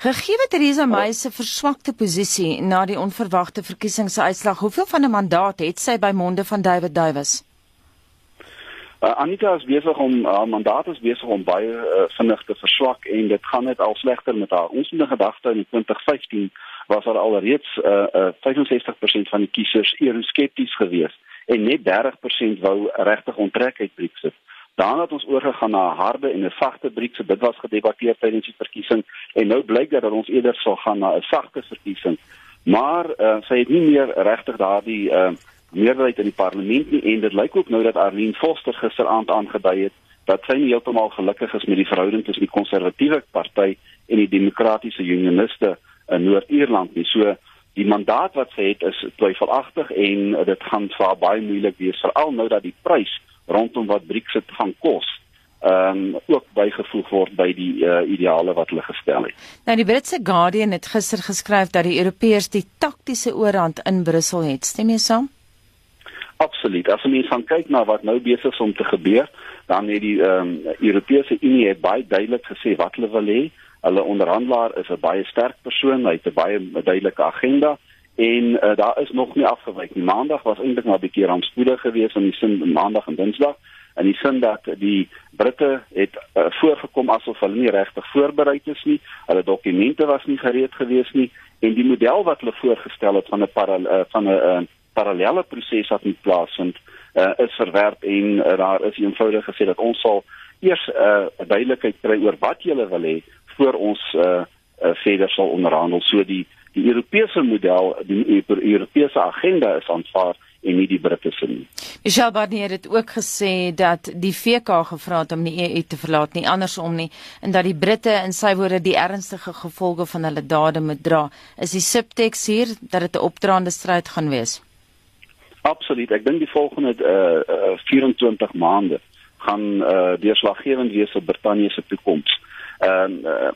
Gegee Theresa May se verswakte posisie na die onverwagte verkiesingsuitslag, hoeveel van 'n mandaat het sy by monde van David Davis? Uh, Anita is besig om haar uh, mandaat is besig om baie uh, vinnig te verswak en dit gaan net al slegter met haar. Ons het 'n gedagte in 2015 was daar alreeds uh, uh, 65% van die kiesers euroskepties geweest en net 30% wou regtig onttrek uit Brexit. Daarna het ons oorgegaan na 'n harde en 'n sagte Brexit. Dit was gedebatteer tydens die verkiesing en nou blyk dat ons eerder sal gaan na 'n sagte verkiesing. Maar uh, sy het nie meer regtig daardie uh, meerderheid in die parlement nie en dit lyk ook nou dat Arlene Foster gisteraand aangedui het dat sy nie heeltemal gelukkig is met die verhouding tussen die konservatiewe party en die demokratiese unioniste in Noord-Ierland nie. So die mandaat wat sy het is twyfelagtig en dit gaan vir haar baie moeilik wees veral nou dat die prys rondom wat Brexit gaan kos ehm um, ook bygevoeg word by die uh, ideale wat hulle gestel het. Nou die Britse Guardian het gister geskryf dat die Europeërs die taktiese oorhand in Brussel het. Stem jy saam? Absoluut. As jy mens gaan kyk na wat nou besig is om te gebeur, dan het die ehm um, Europese Unie het baie duidelik gesê wat hulle wil hê. Hulle onderhandelaar is 'n baie sterk persoon, hy het 'n baie duidelike agenda en uh, daar is nog nie afgewyk nie. Maandag was eintlik maar 'n bietjie rampspoedig geweest in die sin maandag en dinsdag en die sin dat die Britte het uh, voorgekom asof hulle nie regtig voorberei is nie. Hulle dokumente was nie gereed geweest nie en die model wat hulle voorgestel het van 'n uh, van 'n uh, parallelle proses wat moet plaasvind uh, is verwerp en uh, daar is eenvoudig gesê dat ons sal eers 'n uh, duidelikheid kry oor wat jy wil hê voor ons uh, uh, verder sal onderhandel so die die Europese model die Europese agenda is aanvaar en nie die Britte se nie. Michelle Barnier het ook gesê dat die VK gevra het om die EU te verlaat nie andersom nie en dat die Britte in sy woorde die ernstige gevolge van hulle dade moet dra. Is die subteks hier dat dit 'n opdraande stryd gaan wees? Absoluut. Ek dink die volgende uh, uh 24 maande gaan uh deurslaggewend wees vir Brittanje se toekoms. Ehm uh,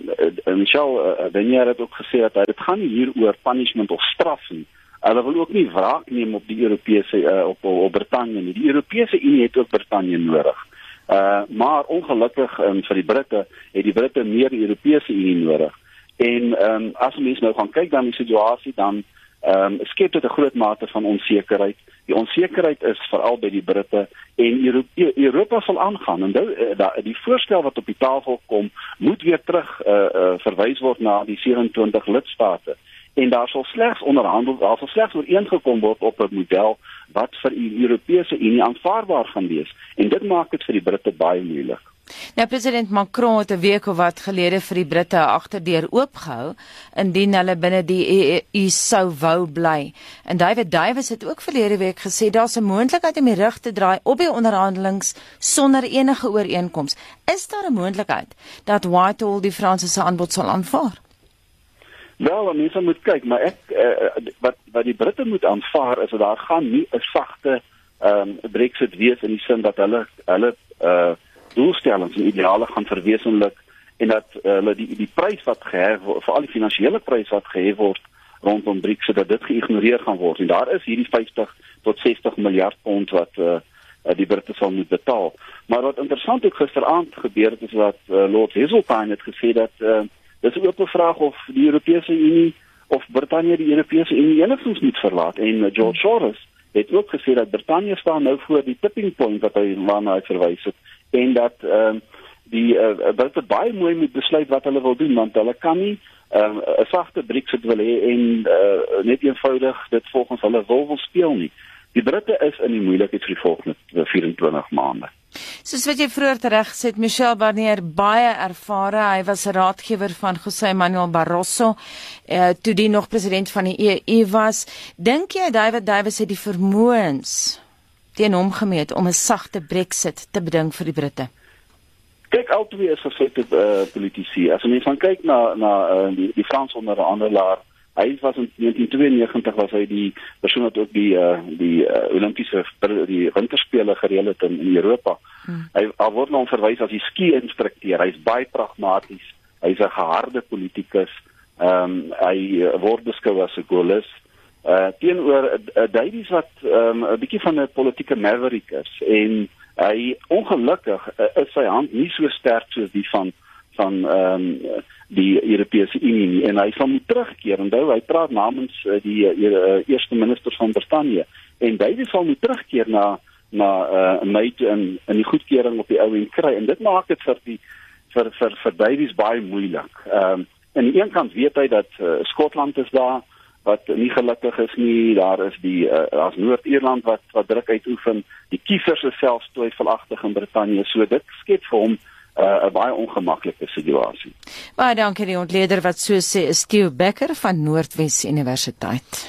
uh, Michel uh, Daniel het ook gesê dat dit gaan nie hier oor punishment of straf nie. Hulle wil ook nie wraak neem op die Europese uh, op, op op Brittanje nie. Die Europese Unie het ook Brittanje nodig. Uh maar ongelukkig um, vir die Britte het die Britte meer die Europese Unie nodig. En ehm um, as mens nou gaan kyk dan die situasie dan ehm um, skep dit 'n groot mate van onsekerheid. Die onsekerheid is veral by die Britte en Europa, Europa sal aangaan. En nou uh, die voorstel wat op die tafel kom, moet weer terug uh, uh, verwys word na die 27 lidstate. En daar sal slegs onderhandel, daar sal slegs ooreengekom word op 'n model wat vir die Europese Unie aanvaarbaar gaan wees. En dit maak dit vir die Britte baie moeilik. Nou president Macron het 'n week of wat gelede vir die Britte agterdeur oopgehou indien hulle binne die EU sou wou bly. En David Davis het ook verlede week gesê daar's 'n moontlikheid om die rug te draai op die onderhandelings sonder enige ooreenkoms. Is daar 'n moontlikheid dat Whitehall die Franse aanbod sal aanvaar? Wel, mense moet kyk, maar ek uh, wat wat die Britte moet aanvaar is dat daar gaan nie 'n sagte ehm um, Brexit wees in die sin dat hulle hulle uh doelstellings en ideale gaan verwesenlik en dat eh, hulle uh, die die prys wat gehef vir al die finansiële prys wat gehef word rondom Brexit dat dit geïgnoreer gaan word. En daar is hierdie 50 tot 60 miljard pond wat uh, die Britte sal moet betaal. Maar wat interessant ook gisteraand gebeur het is dat uh, Lord Heseltine het gesê dat uh, dis 'n oop vraag of die Europese Unie of Brittanje die Europese Unie enigstens moet verlaat. En uh, George Soros het ook gesê dat Brittanje staan nou voor die tipping point wat hy hy verwys het en dat ehm uh, die uh, wat dit baie mooi moet besluit wat hulle wil doen want hulle kan nie ehm, 'n uh, sagte Brexit wil hê en uh, net eenvoudig dit volgens hulle wil wil speel nie. Die Britte is in die moeilikheid vir die volgende 24 maande. Soos wat jy vroeër reg gesê het, Michel Barnier baie ervare. Hy was 'n raadgewer van José Manuel Barroso, eh toe die nog president van die EU was. Dink jy David Davis het die vermoëns teen hom gemeet om 'n sagte Brexit te beding vir die Britte? Kyk, albei is gesette uh, politici. As jy van kyk na na uh, die, die Frans onderhandelaar, hy was in 1992 was hy die persoon wat ook die uh, die uh, Olimpiese die winterspele gereël het in, in Europa. Hmm. Hy al word nou verwys as die ski-instrukteur. Hy's baie pragmaties. Hy's 'n geharde politikus. Ehm um, hy word beskou as 'n goelis uh teenoor 'n uh, Davies wat 'n um, bietjie van 'n politieke maverick is en hy ongelukkig uh, is sy hand nie so sterk soos die van van ehm um, die Europese Unie nie en hy sal moet terugkeer. Onthou, hy praat namens uh, die uh, eerste minister van Brittanje en hy sal moet terugkeer na na uh, Mei in in die goedkeuring op die ou en kry en dit maak dit vir die vir vir vir Davies baie moeilik. Ehm um, aan die een kant weet hy dat uh, Skotland is daar wat nie gelukkig is nie. Daar is die uh, daar's Noord-Ierland wat wat druk uitoefen. Die kiesers is selfs twyfelagtig in Brittanje. So dit skep vir hom uh, 'n baie ongemaklike situasie. Baie dankie die ontleder wat so sê is Theo Becker van Noordwes Universiteit.